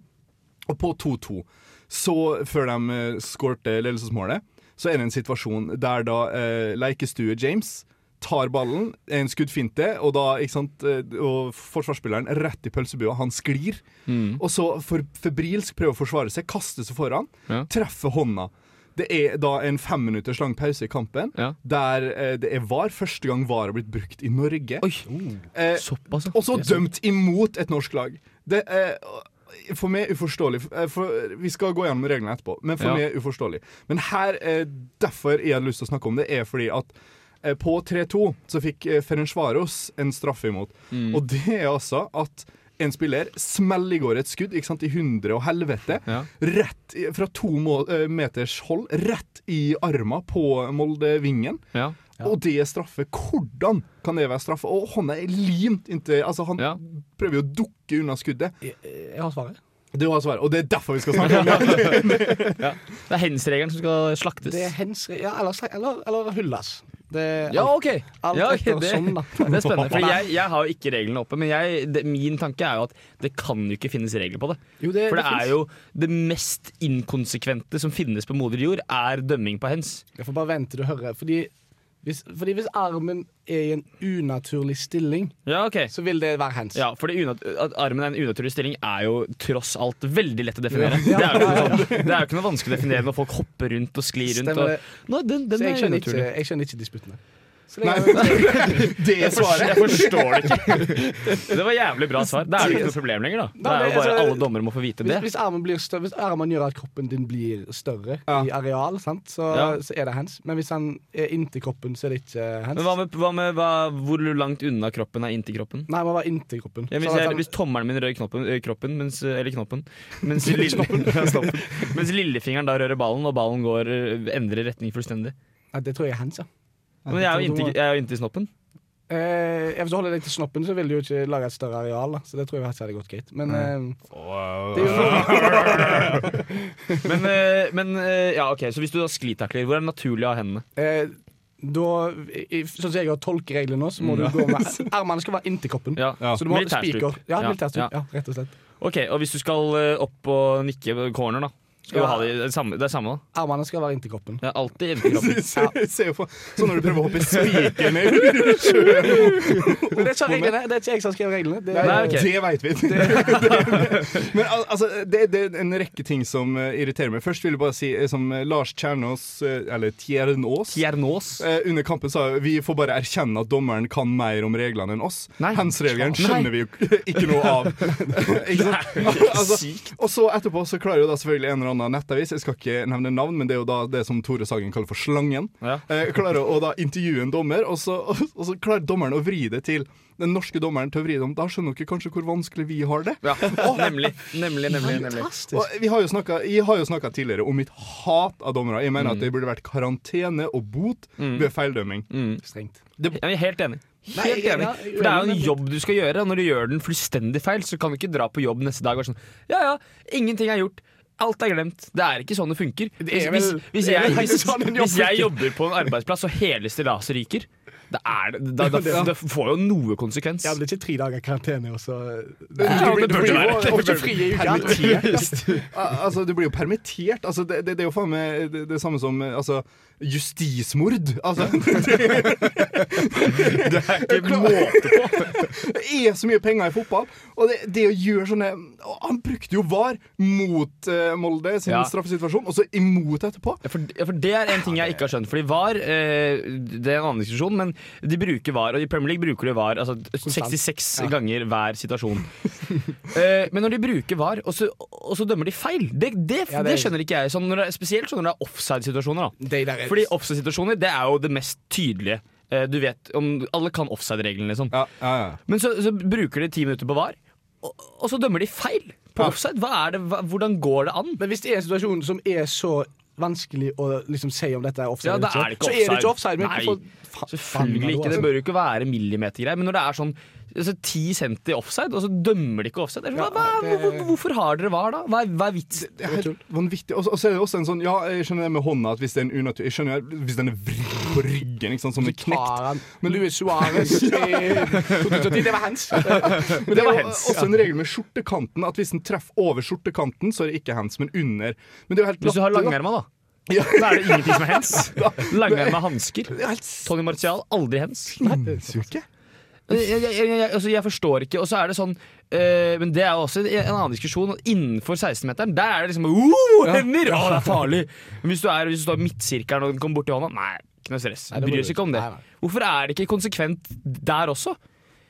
Og på 2-2, så før de skårte ledelsesmålet, så er det en situasjon der da eh, Leikestue James tar ballen, en skuddfinte, og da, ikke sant, eh, og forsvarsspilleren rett i pølsebua, han sklir. Mm. Og så for, febrilsk prøver å forsvare seg, kaster seg foran, Ja. treffer hånda. Det er da en fem minutters lang pause i kampen, Ja. der eh, det er VAR. Første gang VAR har blitt brukt i Norge. Oi, Eh, såpass, ja. og så dømt imot et norsk lag. Det er for meg uforståelig. eh, For, vi skal gå gjennom reglene etterpå, men for Ja. meg uforståelig. Men her, eh, derfor jeg hadde lyst til å snakke om det, er fordi at eh, på 3-2 så fikk eh, Ferencvaros en straffe imot. Mm. Og det er altså at en spiller smeller i går et skudd ikke sant, i hundre og helvete. Ja. Rett i, fra to eh, meters hold, rett i arma på Molde-vingen. Ja. Og det er straffe. Hvordan kan det være straffe? Og hånda er limt inntil Altså, han Ja. prøver jo å dukke unna skuddet. Jeg, jeg har svaret. Du har svaret, og det er derfor vi skal snakke om det. (laughs) Det er hens-regelen som skal slaktes. Det er hens... Ja, eller, eller, eller hullas. Det Ja, OK. Alt Ja, okay. det, sånn, (laughs) det er spennende. For (laughs) jeg, jeg har jo ikke reglene oppe, men jeg, det, min tanke er jo at det kan jo ikke finnes regler på det. Jo, det, For det er jo det mest inkonsekvente som finnes på moder jord, er dømming på hens. Jeg får bare vente til du hører. Fordi hvis, fordi hvis armen er i en unaturlig stilling, Ja, okay. så vil det være hens. Ja, fordi At armen er en unaturlig stilling, er jo tross alt veldig lett å definere. (laughs) Ja. Det, er jo sånn, det er jo ikke noe vanskelig å definere når folk hopper rundt og sklir rundt. Og, nei, den, den Så jeg er skjønner, ikke, jeg skjønner ikke disputtene. Nei, det (laughs) svaret. jeg forstår det ikke. (laughs) Det var jævlig bra svar. Da er det ikke noe problem lenger, da. Da er jo bare altså, alle dommere må få vite det. hvis, hvis armen gjør at kroppen din blir større Ja. i areal, sant? Så, Ja. så er det hens. Men hvis han er inntil kroppen, så er det ikke hens. Men hva med, hva med hva, hvor langt unna kroppen er inntil kroppen? Nei, det var inntil kroppen. Ja, hvis, jeg, han- hvis tommelen min rører knoppen, kroppen, mens, eller knoppen mens, (laughs) lille, mens lillefingeren da rører ballen, og ballen går, endrer retning fullstendig. Ja, det tror jeg er hens, ja. Men jeg er jo inntil, jeg er jo inntil snoppen. Eh, ja, hvis du holder deg til snoppen, så vil du jo ikke lage et større areal. Da. Så det tror jeg hadde gått greit. Men eh, det er jo (laughs) Men, men ø, ja, ok, Så hvis du da sklitakler, hvor er det naturlig å ha hendene? eh, da, i, Sånn som jeg har tolkereglene nå, så må du gå med (laughs) Armene skal være inntil kroppen. Ja, Så du må ha Militærstup. spiker. Ja, Ja, militærstup. ja. Ja, rett og slett. Ok, Og hvis du skal eh, opp og nikke corner, da? Skal Ja. du ha det, det, samme, det samme, da? Armene skal være inntil kroppen. Ja, alltid inntil kroppen. (laughs) Se, se se for Sånn når du prøver å hoppe spiker ned i sjøen. (laughs) Det. Det er ikke jeg som har skrevet reglene. Det, Nei, okay. Det veit vi. (laughs) Men altså, det, det er en rekke ting som eh, irriterer meg. Først vil jeg bare si eh, som eh, Lars Kjernås, eller Tjernås Tjernås. eh, under kampen sa vi får bare erkjenne at dommeren kan mer om reglene enn oss. Hands-regelen skjønner vi jo ikke noe av. ikke sant? Altså, og så etterpå så klarer jo da selvfølgelig en eller annen nettavis, jeg skal ikke nevne navn, men det er jo da det som Tore Sagen kaller for Slangen, Ja. eh, klarer å da intervjue en dommer, og så, (laughs) og så klarer dommeren å vri det til den norske dommeren til å vri det om. Da skjønner dere kanskje hvor vanskelig vi har det. Ja, nemlig. Nemlig, nemlig. nemlig. Og vi har jo snakket, jeg har jo snakka tidligere om mitt hat av dommere. Jeg mener at det burde vært karantene og bot ved feildømming. Strengt. Jeg er helt enig. Helt Nei, enig. For det er jo en jobb du skal gjøre. og Når du gjør den fullstendig feil, så kan du ikke dra på jobb neste dag og være sånn Ja ja, ingenting er gjort. Alt er glemt. Det er ikke sånn det funker. Det Hvis, er hvis, vel- hvis, det er jeg, hvis, sånn hvis jeg jobber på en arbeidsplass og hele stillaset ryker, da, er det, da, da, da, det får jo noe konsekvens. Ja, det er ikke tre dager karantene, også. Du Ja, blir- det du blir jo- det. Permittert. Altså, du blir jo permittert. Altså, det, det, det er jo faen meg det, det samme som eh, altså, justismord. Altså, (laughs) det er ikke måte på. (laughs) Det er så mye penger i fotball, og det, det å gjøre sånne Han brukte jo VAR mot uh, Molde sin Ja. straffesituasjon, og så imot etterpå. Ja, for, ja, for Det er en ting jeg ikke har skjønt. Fordi VAR eh, Det er en annen diskusjon, men de bruker VAR, og i Premier League bruker de VAR altså, 66 ganger hver situasjon. (laughs) Eh, men når de bruker VAR, og så, og så dømmer de feil, det, det, Ja, det det er- skjønner ikke jeg. Sånn når det spesielt sånn når det er offside-situasjoner. da. det der er- Fordi offside-situasjoner det er jo det mest tydelige. Eh, du vet, om, Alle kan offside-reglene, liksom. Ja, ja, ja. Men så, så bruker de ti minutter på VAR, og, og så dømmer de feil på offside. Det, hva, hvordan går det an? Men hvis det er en situasjon som er så vanskelig å liksom si om dette er offside, Ja, er det ikke så er det ikke offside. Nei, fa- Selvfølgelig ikke. Det altså. bør jo ikke være millimetergreier. Men når det er sånn altså, 10 cm offside, og så dømmer de ikke offside det er sånn, Ja, hva, det- hvor- Hvorfor har dere VAR, da? Hva er, hva er vitsen? Det er helt vanvittig. Og så er det også en sånn Ja, jeg skjønner det med hånda, at hvis det er en unatur Jeg skjønner hvis den er vridd på ryggen, ikke sant, som er knekt. Men Luis Suárez i 2010, det var hands. (laughs) Men det er jo også en regel med skjortekanten, at hvis den treffer over skjortekanten, så er det ikke hands, men under. Men det er jo helt Hvis du har langerma, da. (laughs) Ja. Da er det ingenting som er hens. Langerma (laughs) hansker. Det er Tony Martial, aldri hens. sinnssyke. Jeg, jeg, jeg, altså, jeg forstår ikke. Og så er det sånn eh, Men det er jo også en annen diskusjon. Innenfor 16-meteren, der er det liksom uh, hender! Å, det er farlig! Men hvis du, er, hvis du står i midtsirkelen og den kommer borti hånda, nei, ikke noe stress. Nei, Bryr seg ikke om det. Nei, nei. Hvorfor er det ikke konsekvent der også?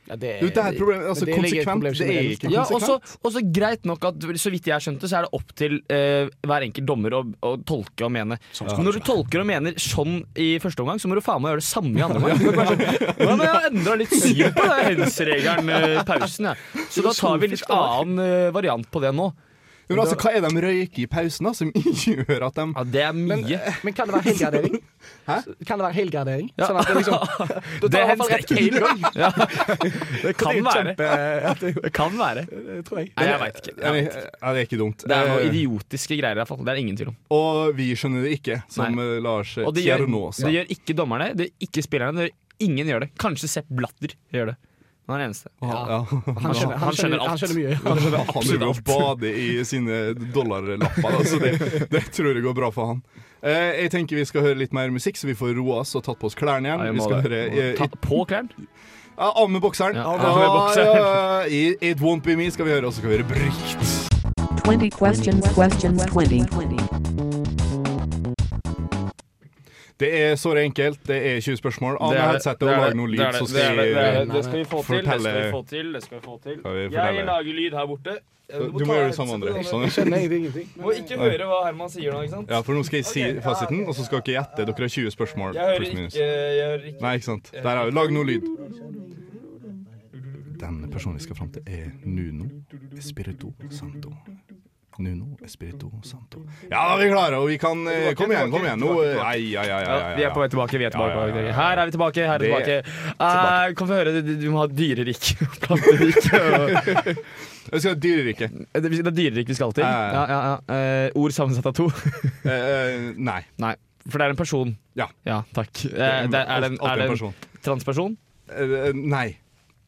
Ja, det, du, det er et problem. Altså, det konsekvent, problem det er ikke konsekvent. Ja, og så greit nok at så vidt jeg skjønte, så er det opp til uh, hver enkelt dommer å, å tolke og mene. Ja. når du tolker og mener sånn i første omgang, så må du faen meg gjøre det samme i andre omgang. (laughs) Nå sånn, Ja, men jeg har endra litt syn på hens-regelen eh, pausen, jeg. Så da tar vi litt annen uh, variant på det nå. Men altså, hva er det de røyker i pausen, da, som (laughs) gjør at de Ja, det er mye. men kan det være helgardering? (laughs) Hæ? Kan det være helgardering? Ja. Sånn at det liksom (laughs) Da Det tar i hvert fall rett én gang. Ja, det kan Det være. kjempe- ja, det, Det kan være. det tror jeg. Nei, jeg veit ikke. Jeg det vet. ja, det er ikke dumt. Det er noen Eh, idiotiske greier, i hvert fall. Det er det ingen tvil om. Og vi skjønner det ikke, som eh, Lars Og det gjør, Tjernås sa. det gjør ikke dommerne, det gjør ikke spillerne. Det gjør, ingen gjør det. Kanskje Sepp Blatter gjør det. Han er den eneste. Ja. Ja. Han skjønner, han skjønner, han skjønner mye. Han driver og bader i sine dollarlapper, så det, (laughs) det tror jeg går bra for han. Eh, jeg tenker vi skal høre litt mer musikk, så vi får roa oss og tatt på oss klærne igjen. Vi skal høre eh, tatt på klærne. ja, Av med bokseren. Ja, med bokseren. ja, i It Won't Be Me skal vi høre, og så skal vi høre Brykt. 20 questions, questions 20. Det er såre enkelt. Det er 20 spørsmål. Det, headsetet og lag noe lyd, så skal det, det det. Det skal vi få til. Det skal vi få til. Det skal vi få til. Jeg lager lyd her borte. Du må gjøre det samme, André. Sånn. Jeg skjønner ingenting. Må ikke høre hva Herman sier nå, ikke sant? Ja, for nå skal jeg si fasiten, og så skal dere gjette. Dere har 20 spørsmål. Jeg hører ikke, jeg hører ikke. Nei, ikke sant. Der er vi. Lag noe lyd. (laughs) Den personen vi skal fram til, er Nuno Espirito Santo. Nuno Espirito Santo. Ja, da vi klarer og vi kan eh, Kom igjen, kom igjen. Nå eh, Nei, ja, ja, ja, ja, Ja, vi er på vei tilbake. vi er tilbake, Ja, ja, ja, ja. Her er vi tilbake. her er vi tilbake Eh, Kan vi høre, du, du må ha dyrerik og planterik. og- (laughs) Jeg skal ha dyrerike. Det det er dyrerik vi skal til. Ja, ja, Ja, ja, ja. Eh, ord sammensatt av to. Eh, eh, nei. Nei, for det er en person. Ja. Ja, takk. Eh, det er, det en, er transperson? Eh, eh, nei.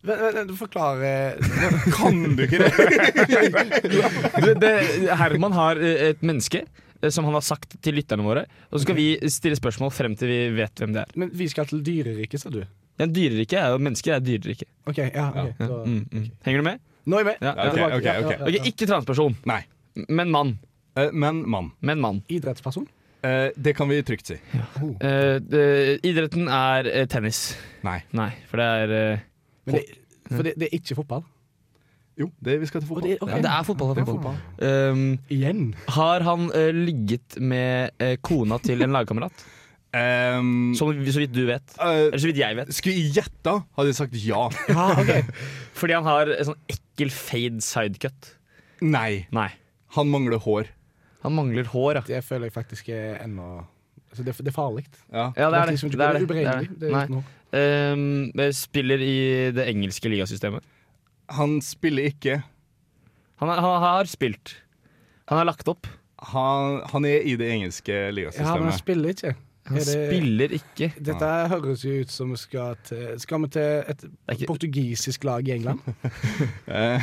Vent, Du forklarer (laughs) Kan du ikke det? (laughs) Du, det, Herman har eh, et menneske eh, som han har sagt til lytterne våre. Og så skal vi stille spørsmål frem til vi vet hvem det er. Men vi skal til dyreriket, sa du? Ja, dyreriket er jo mennesker er dyreriket. OK, ja. okay. Ja. da- Mm, mm. Henger du med? Nå er jeg med. Ja, ja. Ok, tilbake. ok, Ja, ja, ok. ja, ja. Ok, ikke transperson, Nei. men mann. Uh, Men mann. Men mann. Idrettsperson? Uh, Det kan vi trygt si. Eh, Uh, idretten er eh, tennis. Nei. Nei, for det er eh, Men det, for det, det er ikke fotball? Jo, det, vi skal til Og fotball. det, okay. ja, det er fotball. Det Det er fotball. fotball. Um, Igjen? har han uh, ligget med uh, kona til en lagkamerat? Um, Så, så vidt du vet. Uh, Eller så vidt jeg vet. skulle jeg gjette, hadde jeg sagt ja. (laughs) Ja, okay. (laughs) Fordi han har en sånn ekkel fade sidecut. Nei. Nei. Han mangler hår. Han mangler hår, ja. Det føler jeg faktisk er ennå altså det, det er farlig. Ja. Ja, det er det. liksom det, er det det. er det. Er Nei. Um, spiller i det engelske ligasystemet. Han spiller ikke. Han, er, han har spilt. Han har lagt opp. Han, han er i det engelske Ja, men han spiller ikke. Han Er det- spiller ikke. Dette høres jo ut som vi skal til Skal vi til et ikke- portugisisk lag i England? (laughs) Eh,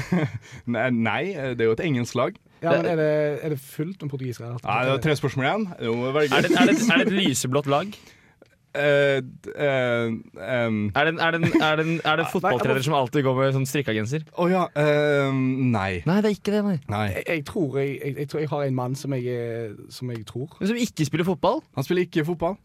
nei, nei, det er jo et engelsk lag. Ja, men Er det, er det fullt om portugisere? Nei, det er tre spørsmål igjen. Må. Er det, er, det, er det et lyseblått lag? Eh, eh, Er det, er det, er det, er det fotballtrener som alltid går med sånn strikka genser? Å ja. Uh, nei. Nei, det er ikke det. nei nei. Jeg, jeg, tror jeg, jeg, jeg tror jeg har en mann som jeg, er- som jeg tror. Men Som ikke spiller fotball? Han spiller ikke fotball.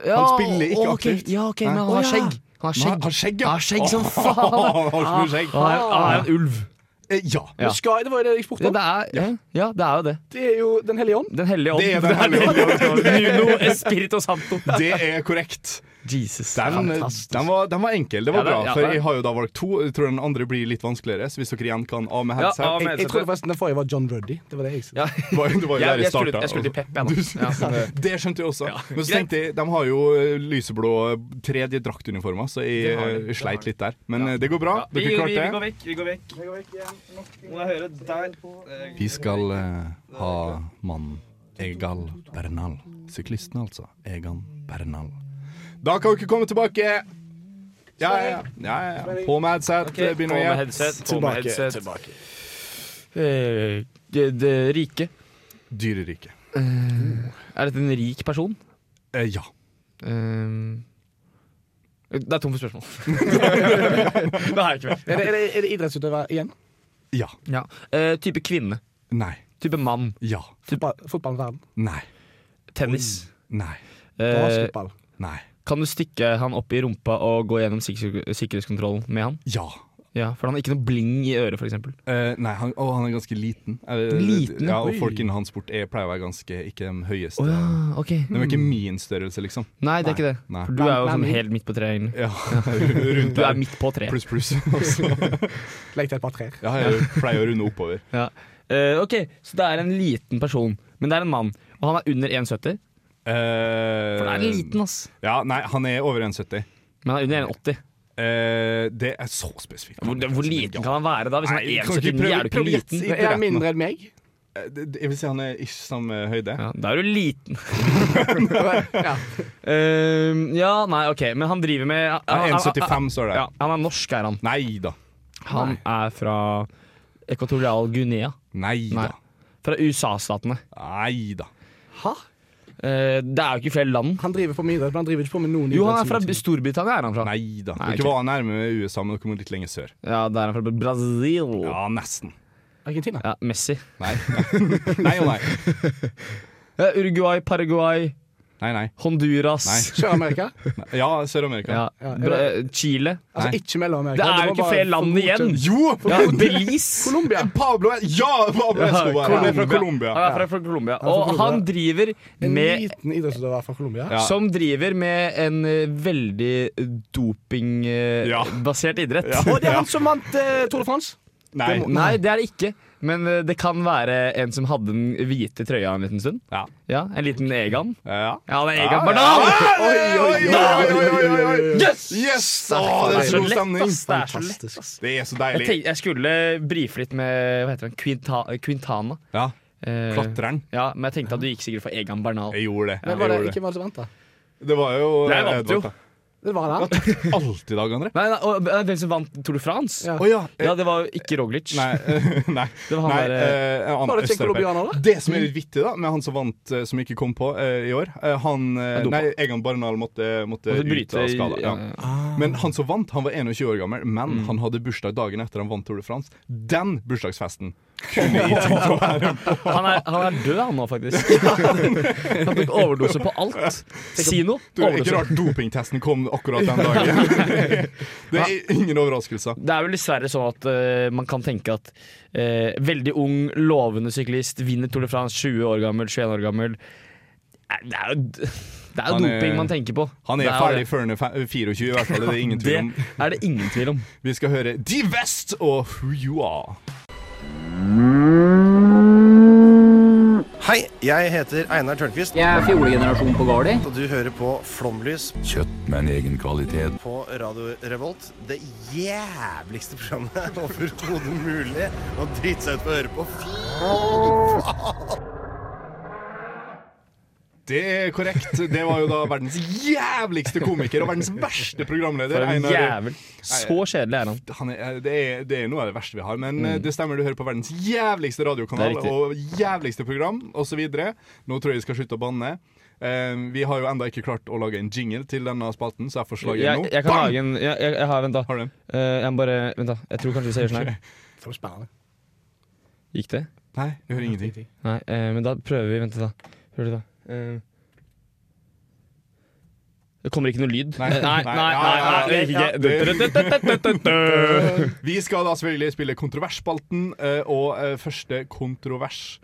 Ja, spiller ikke okay. aktivt. Ja, ok, Nei. men han har skjegg. Han har skjegg. ja. Han har skjegg som Han (laughs) faen. Han har han er en ulv. Eh, ja. Ja. Skal, det var jo det jeg spurte Ja, det er, ja, ja, det er jo det. Det er jo Den hellige ånd. Den hellige ånd. Det er Den hellige ånd. (laughs) Nuno Espirito Santo. Det er korrekt. Jesus. Den, Fantastisk. den, var, den var enkel. Det var Ja, det- bra. ja, For det- jeg har jo da valgt to. Jeg tror den andre blir litt vanskeligere. Så hvis dere igjen kan av med Ja, headset av med Jeg, jeg trodde forresten den forrige var John Ruddy. Det var det jeg Ja. du var, du var jo der jeg jeg, starta. jeg skulle til Pep, jeg. Ja, det- (laughs) Det skjønte jeg også. Ja, Men så tenkte jeg, de har jo eh, lyseblå tredje draktuniformer, så jeg Det eh, det sleit litt der. Men eh, det går bra. vi, Dere vi, vi går vekk. Vi går vekk. Må jeg høre der. Vi skal uh, ha mannen Egal Bernal. Syklisten, altså. Egan Bernal. Da kan dere komme tilbake. Ja, ja, ja. ja, ja. På med headset. Okay, begynn på å gjette. Tilbake, headset. tilbake. Eh, Det, det rike. Dyreriket. Er dette en rik person? Eh, ja. Um, det er tomt for spørsmål. (laughs) (laughs) det har jeg ikke mer. Er det, er det, er det idrettsutøver igjen? Ja. Ja. Eh, type kvinne. Nei. Type mann. Ja. Fotball, fotballens? Nei. Tennis. Nei. Eh, Basketball? Nei. Kan du stikke han opp i rumpa og gå gjennom sik sikkerhetskontrollen med han? Ja. Ja, For han har ikke noe bling i øret, f.eks. Uh, nei, han, å, han er ganske liten. Er, Liten, ja. og folk innen hans sport er, pleier å være ganske ikke de høyeste. Oh, ja, ok. De er ikke min størrelse, liksom. Nei, det er ikke det. Nei. For du er jo Nei, sånn helt midt på treet. Ja, rundt Du er midt på treet. Pluss, pluss. (laughs) Legg til et par trær. Ja, jeg pleier å runde oppover. Ja. Uh, ok, Så det er en liten person, men det er en mann. Og han er under 1,70. Eh, For det er liten, ass. Ja, nei, han er over 1,70. Men han er under 1,80. Eh, det er så spesifikt. Hvor, hvor liten kan han være da? Hvis han Nei, er kan 1,79, er du ikke liten? Er han mindre enn meg? Eh, det- det- Jeg vil si han er ikke samme høyde. Ja, da er du liten. (laughs) ja. Eh, ja, nei, ok, men han driver med Han er 1,75 står det. Ja, han er norsk, er han. Nei da. Han er fra Ekvatorial Guinea. Nei. da. Fra USA-statene. Nei da. Hæ? Eh, det er jo ikke flere land. Han driver på med idrett, men han driver ikke på med noen Jo, han er fra Storbritannia. er han fra Nei da. Nei, Dere var nærme USA, men dere må litt lenger sør. Ja, da er han fra Brasil. Ja, nesten. Argentina. Ja, Messi. Nei. Nei og nei. (laughs) Eh, Uruguay, Paraguay, Nei, nei. Honduras. Sør-Amerika? (laughs) Ja, Sør-Amerika. Ja. Ja, eh, Chile. Altså Nei. ikke Mellom-Amerika. Det er jo ikke flere land igjen. Jo! Ja, Belize. Colombia. Pablo Ja, Pablo Escobar! Han er fra Colombia. Han er fra, Colombia. Og han driver En med liten idrettsutøver fra Colombia. Ja. Som driver med en eh, veldig dopingbasert idrett. Ja. Og det er han som vant uh, Tour de France! Nei. Det må- Nei, det er det ikke. Men eh, det kan være en som hadde den hvite trøya en liten stund. Ja. Ja, En liten Egan. Ja. Ja, det er Egan Bardal! Yes! Yes! Å, Det er så god stemning. Det er så lett, Fantastisk. ass. Det er så Jeg, deilig. tenkte, jeg skulle brife litt med hva heter han? Quinta, Quintana. Ja, Eh, Klatreren. ja, men jeg tenkte at du gikk sikkert for Egan Bernal. Jeg gjorde det. Men var det ikke hvem som vant, da? det. Var jo Jeg eh, vant jo. Edvard, da. Det var han. Alltid Dag André. Nei, nei, og, eh, Hvem som vant Tour de France? Ja. Oh, ja. Ja, det var ikke Roglic. Nei. (laughs) nei. Det var han Nei, der, uh, Var det østeuropeer. Da? Det som er litt vittig da med han som vant, eh, som ikke kom på uh, i år uh, Han eh, Nei, Egan Barnal måtte, måtte Måtte ut av skala. Ja. ja, Ah. Men han som vant, han var 21 år gammel, men Mm. han hadde bursdag dagen etter han vant Tour de France. Den bursdagsfesten kunne gitt seg å være Han er, han er død, han nå, faktisk. (laughs) Han tok overdose på alt. Si noe. Det er ikke Overdose. rart dopingtesten kom akkurat den dagen. (laughs) Det er ingen overraskelser. Det er vel dessverre sånn at eh, man kan tenke at eh, veldig ung, lovende syklist vinner Tour de France, 20 år gammel, 21 år gammel. Eh, Det er jo, det er jo Han er- doping man tenker på. Han Det er jo ferdig før han er fe- 24, i hvert fall. Det er det ingen tvil om. Det er det ingen tvil om. Vi skal høre Divest og Who You Are. Hei, jeg heter Einar Tørnquist. Jeg er fjolegenerasjon på Gardi. Og du hører på Flomlys Kjøtt med en egen kvalitet. på Radio Revolt. Det jævligste programmet (laughs) overhodet mulig å drite seg ut på å høre på. Fy faen! Det er korrekt. Det var jo da verdens jævligste komiker og verdens verste programleder. For en jævel. Så kjedelig er han. Han er, det, er, det er noe av det verste vi har. Men Mm. eh, det stemmer, du hører på verdens jævligste radiokanal riktig. og jævligste program osv. Nå tror jeg vi skal slutte å banne. Eh, vi har jo enda ikke klart å lage en jingle til denne spalten, så jeg får slaget nå. jeg kan Bang! lage en jeg, jeg, jeg har, Vent, da. Har du den? Uh, jeg må bare Vent, da. Jeg tror kanskje vi ser sånn her. For spennende. Gikk det? Nei, jeg hører ingenting. Nei, uh, men da prøver vi. Vent, da. Prøver du da. Eh. Det kommer ikke noe lyd. Nei. Nei, nei. Vi skal da selvfølgelig spille Kontroversspalten, eh, og eh, første kontrovers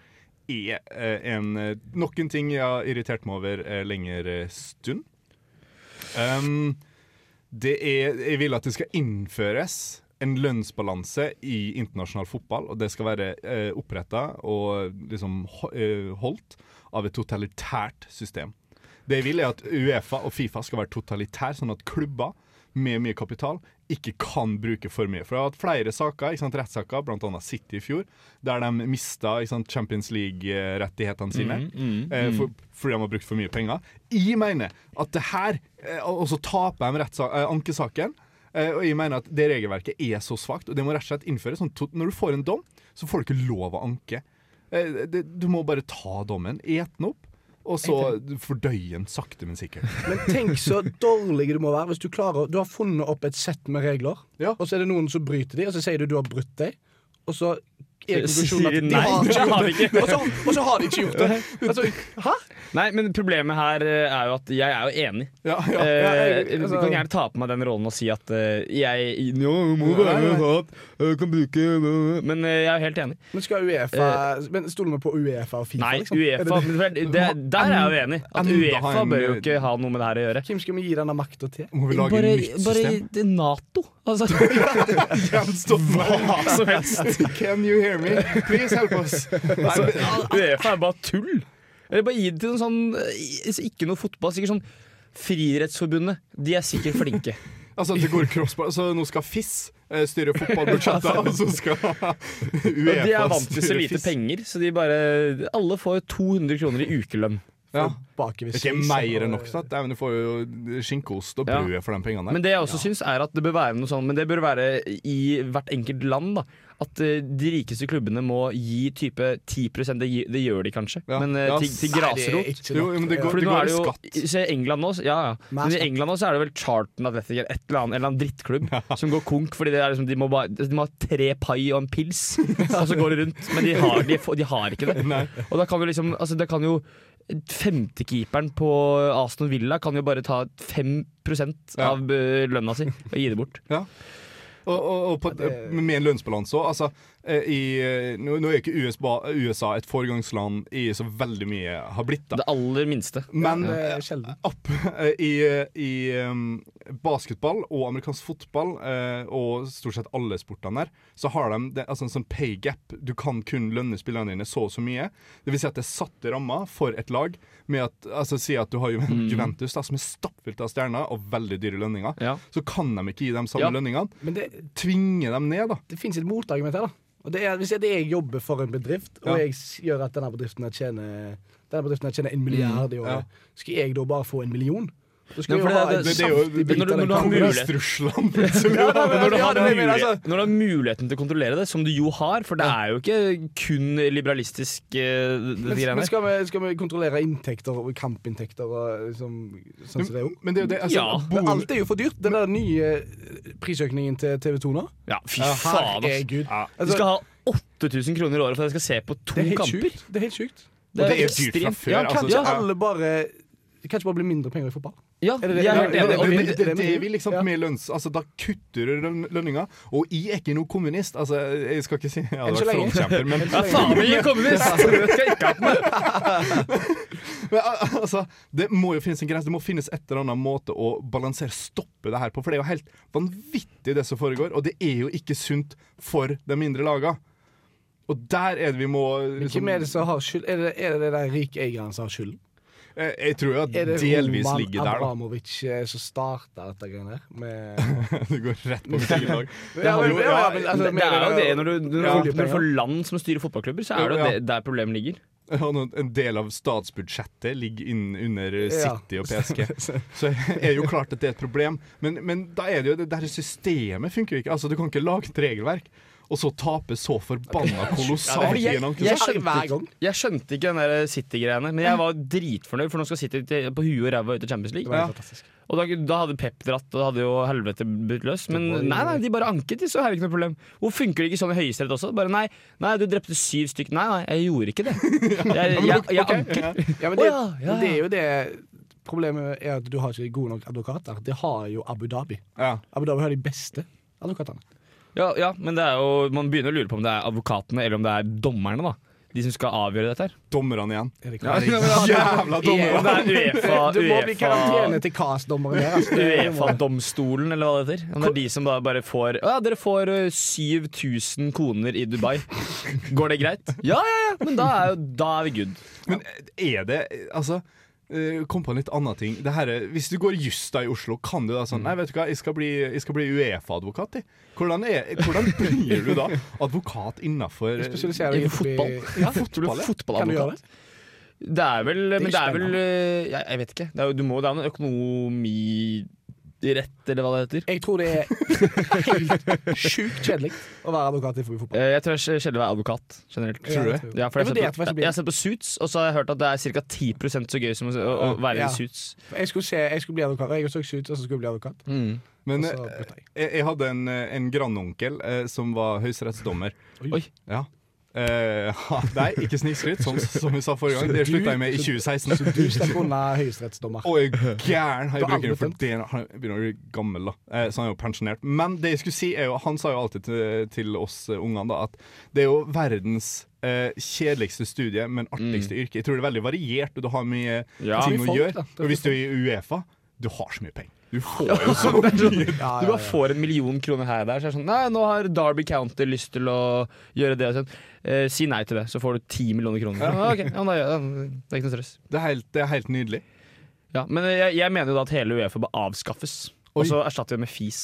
er en, nok en ting jeg har irritert meg over lengre stund. Um, det er, jeg vil at det skal innføres en lønnsbalanse i internasjonal fotball, og det skal være eh, oppretta og liksom eh, holdt av et totalitært system. Det jeg vil er at Uefa og Fifa skal være totalitære, sånn at klubber med mye kapital ikke kan bruke for mye. For jeg har hatt flere saker, ikke sant, rettssaker, bl.a. City i fjor, der de mista sant, Champions League-rettighetene sine Mm, mm, eh, mm. for, fordi de har brukt for mye penger. Jeg mener at det her eh, Og så taper de eh, ankesaken. Eh, og jeg mener at det regelverket er så svakt, og det må rett og slett innføres. Sånn, når du får en dom, så får du ikke lov å anke. Eh, du må bare ta dommen, ete den opp, og så fordøye den sakte, men sikkert. Men tenk så dårlig du må være hvis du klarer Du har funnet opp et sett med regler, og så er det noen som bryter de, og så sier du du har brutt dem, og så at de nei, har det har de ikke. Og så, og så har de ikke gjort det. (laughs) Altså, hæ? Nei, men problemet her eh, er jo at jeg er jo enig. Ja, ja, jeg- Eh, altså- du kan gjerne ta på meg den rollen og si at uh, jeg Jo, må være at jeg kan bruke Men uh, jeg er jo helt enig. Men skal Uefa Men Stoler vi på Uefa og Fifa? Nei, liksom? Er det Uefa det? det, det, Der er jeg jo enig. At Uefa bør jo ikke ha noe med det her å gjøre. Hvem skal vi gi denne makta til? Må vi lage Bare, et nytt system? er Nato. Altså, Jens Stoltenberg. hva som helst. Can you hear me? Please help us. Altså, Uefa er bare tull. Eller bare gi det til noe sånn eh, Ikke noe fotball. Sikkert sånn Friidrettsforbundet. De er sikkert flinke. (laughs) Altså, det går crossbar Så nå skal FIS eh, styre fotballbudsjettet, og så skal Uefa styre FIS. de er vant til så lite penger, så de bare Alle får 200 kroner i ukelønn. Ja. Er ikke mer enn nok. Sant? Dæven, Du får jo skinkeost og Ja. for de pengene der. Men det jeg også syns er at det bør være noe sånn Men det bør være i hvert enkelt land. da At uh, de rikeste klubbene må gi type 10 Det, gi- det gjør de kanskje, Ja. men uh, til, til grasrot. Jo, men det går- det går jo skatt. Se England nå, ja, ja. Men i England også er det vel Charlton Athletic eller et eller annet, en eller annen drittklubb som går konk fordi det er liksom, de, må bare, de må ha tre pai og en pils, og så går det rundt. Men de har, de, de har ikke det. (laughs) Nei. Og da kan jo liksom altså det kan jo Femtekeeperen på Aston Villa kan jo bare ta 5 Ja. av eh, lønna si og gi det bort. Ja. Og, og, og på, med en lønnsbalanse òg. Altså, i, eh, nå, nå er ikke USA, USA et foregangsland i så veldig mye har blitt. da Det aller minste. Men Det er eh, opp, eh, i, eh, i um, basketball og amerikansk fotball uh, og stort sett alle sportene der, så har de det, altså en sånn pay gap. Du kan kun lønne spillerne dine så og så mye. Det vil si at det er satte rammer for et lag. Med at, altså Si at du har Juventus, Mm. Juventus, da, som er stappfullt av stjerner og veldig dyre lønninger. Ja. Så kan de ikke gi dem samme Ja. lønningene. Men det, Tvinge dem ned, da. det fins et motargument her. da Og det er, Hvis jeg, jeg jobber for en bedrift, og jeg gjør at denne bedriften tjener Denne bedriften tjener en milliard i året, skal jeg da bare få en million? Nei, for det- det- når du- når du har altså. muligheten til å kontrollere det, som du jo har, for det er jo ikke kun liberalistisk eh, Men, men skal, vi, skal vi kontrollere inntekter og kampinntekter og liksom, sånn som det er jo? Men det det, altså, Ja. Men alt er jo for dyrt. Den der nye prisøkningen til TV 2 nå. Ja, fy faen, ass. Herregud. Du Altså, skal ha 8000 kroner i året for at jeg skal se på to det er kamper. sjukt. Det er helt sjukt. Det er jo dyrt fra før. Ja, altså, Kan ikke alle bare Det kan ikke bare bli mindre penger i fotball? Ja, det det- ja, det- det, det, det- det, det- er vi liksom ja. med lønns... Altså, da kutter du løn- lønninga. Og jeg er ikke noe kommunist. Altså, jeg skal ikke si jeg hadde vært frontkjemper, men Ja, faen, vi er kommunist! Det skal jeg ikke ha på meg. (laughs) Men, altså, det må jo finnes en grense. Det må finnes et eller annet måte å balansere, stoppe det her på. For det er jo helt vanvittig det som foregår, og det er jo ikke sunt for de mindre laga. Og der er det vi må liksom, hvem er det som har skyld? Er det er det de rike eierne som har skylden? Eh, Jeg tror jo at Er det delvis Roman ligger der, da. Abramovic eh, som starta dette greiene her? du (laughs) går rett på mitt eget lag. Ja, men- ja, ja, men, altså, Det, er jo det, når du, når, Ja. du, får land som styrer fotballklubber, så er det jo Ja. der problemet ligger. En del av statsbudsjettet ligger inn under City og PSG. (laughs) Så er jo klart at det er et problem. Men, men da er det jo det der systemet funker jo ikke. Altså, Du kan ikke lage et regelverk og så tape så forbanna kolossalt i jeg, en gang. jeg skjønte ikke den der City-greiene, men jeg var dritfornøyd, for nå skal City på huet og ræva ut av Champions League. Ja. Og da, da hadde Pep dratt, og da hadde jo helvete blitt løs. Men nei, nei, de bare anket, de, så er det ikke noe problem. Hvor funker det ikke sånn i Høyesterett også? Bare nei, nei, du drepte syv stykker. Nei, nei, jeg gjorde ikke det. (laughs) Jeg, jeg, jeg, anker. Ja, men det, det er jo det Problemet er at du har ikke gode nok advokater. Det har jo Abu Dhabi. Ja. Abu Dhabi har de beste advokatene. Ja, ja, men det er jo, man begynner å lure på om det er advokatene eller om det er dommerne. da De som skal avgjøre dette her. Dommerne igjen. Ja, (laughs) Jævla (laughs) dommere! Det er Uefa, (laughs) Du må bli Uefa karantene til CAS-dommeren her. Altså. Uefa-domstolen, eller hva det heter. Det er de som da bare får ja, dere får eh, 7000 koner i Dubai. Går det greit? Ja, ja, ja, men da er, jo, da er vi good. Men er det Altså eh, Kom på en litt annen ting. Det her, er- hvis du går juss i Oslo, kan du da sånn Nei, vet du hva, jeg skal bli, bli Uefa-advokat. jeg. Hvordan, er- hvordan blir du da advokat innafor innenfor- fotball. (laughs) Ja. fotball? ja. Kan du gjøre det? Det er vel Men det er vel eh, Jeg, jeg vet ikke. Det er, du må, det er noe økonomirett, eller hva det heter. Jeg tror det er helt sjukt kjedelig å være advokat i fotball. Eh, Jeg tror det er kjedelig å være advokat generelt. Tror jeg det. Ja, for jeg, Jeg har sett på, jeg har sett på Suits, og så har jeg hørt at det er ca. 10% så gøy som å, å, være Ja. i Suits. Jeg skulle, se, jeg skulle bli advokat. Jeg så Suits, og så skulle jeg bli advokat. Men Og så eh, jeg, jeg hadde en, eh, en grandonkel eh, som var høyesterettsdommer. Oi. Ja. Eh, (laughs) ha, nei, ikke snikskryt, som, som vi sa forrige gang. Det slutta jeg med i 2016. Så du slipper unna høyesterettsdommer. Og jeg er gæren. Har bruker for det, han begynner å bli gammel, da. Uh, så han er jo pensjonert. Men det jeg skulle si er jo, han sa jo alltid til, til oss eh, ungene da, at det er jo verdens uh, kjedeligste studie, men artigste yrke. Jeg tror det er veldig variert, og du har mye Ja. ting å folk, gjøre. Og hvis du er i Uefa, du har så mye penger. Du får jo så sånn, mye. Ja, Du bare får en million kroner her og der. Så er det sånn Nei, nå har Derby County lyst til å gjøre det og sånn. Eh, si nei til det, så får du ti millioner kroner. Ja, Okay, ja, da ja, det. Det er ikke noe stress. Det er helt, det er helt nydelig. Ja, men jeg, jeg mener jo da at hele Uefa bør avskaffes. Og så erstatter vi det med FIS.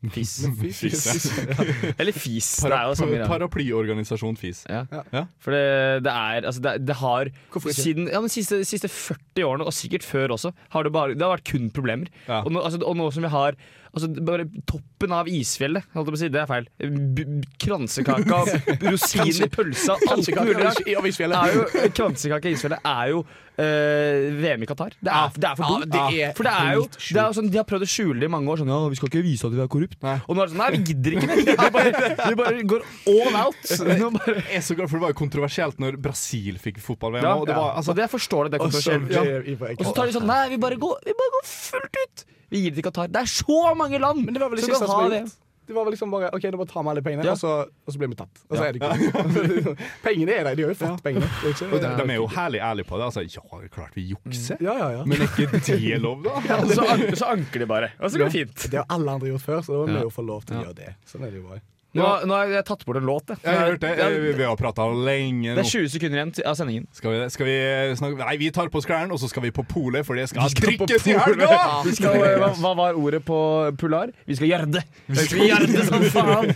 (laughs) FIS. Fis, (laughs) Eller FIS. Det er jo samme greia. Paraplyorganisasjon FIS. Ja. Ja. For det, det er Altså, det, det har Siden ja, de siste, siste 40 årene, og sikkert før også, har det, bare, det har vært kun problemer. Ja. Og, nå, altså, og nå som vi har Altså, bare toppen av isfjellet, holdt jeg på å si, det er feil. B Kransekaka, rosin i pølsa, alt mulig rart. jo, kransekake i isfjellet er jo Uh, VM i Qatar. Det er, det er for Ja, dumt. det er for det er jo det er sånn, De har prøvd å skjule det i mange år. Sånn, ja, vi skal ikke vise at vi er korrupt. Nei. Og nå er det sånn Nei, vi gidder ikke mer. Vi bare, vi bare går all out. (laughs) Nå bare, Jeg er så glad, for Det var jo kontroversielt når Brasil fikk fotball-VM. ja, og det var, altså, og det forstår det, det er Og så kontroversielt. Og så tar de sånn Nei, vi bare går, vi bare går fullt ut. Vi gir det til Qatar. Det er så mange land Men det var vel som kan ha det. Det var vel liksom bare OK, nå bare tar vi alle pengene, Ja. og, så, og så blir vi tatt. Og så er det ikke (laughs) Pengene er der. De har jo fått pengene. Er ikke- de, de er jo herlig ærlige på det. Altså, ja, klart vi jukser. Ja, ja, ja. Men er ikke det lov, da? (laughs) Så, anker, så anker de bare. Og så går det fint. Det har alle andre gjort før, så da må vi Ja. jo få lov til å gjøre det. Sånn er det jo bare. Nå, nå har jeg tatt bort en låt, jeg. Jeg har hørt det. Vi vi har prata lenge Det er 20 sekunder igjen av sendingen. Skal vi, skal vi snakke Nei, vi tar på oss klærne, og så skal vi på polet, for det skal skal drikkes i helga! Vi skal, eh, hva, hva var ordet på polar? Vi skal gjerde. Vi skal gjerde som faen!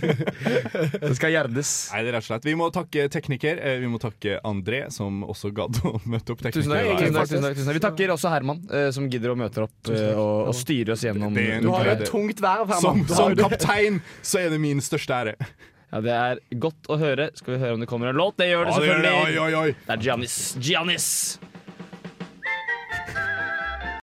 (laughs) Det skal gjerdes. Nei, det er rett og slett Vi må takke tekniker. eh, Vi må takke André, som også gadd å møte opp tekniker. Tusen takk, tusen takk, tusen takk, tusen takk. Vi takker også Herman, eh, som gidder å møte opp eh, og, og styre oss gjennom Det er en Du har et tungt verv, Herman. Som, som kaptein så er det min største ære. Ja, Det er godt å høre. Skal vi høre om det kommer en låt? Det gjør det Ja, det gjør det. selvfølgelig. Oi, oi, oi. Det er Giannis. Giannis!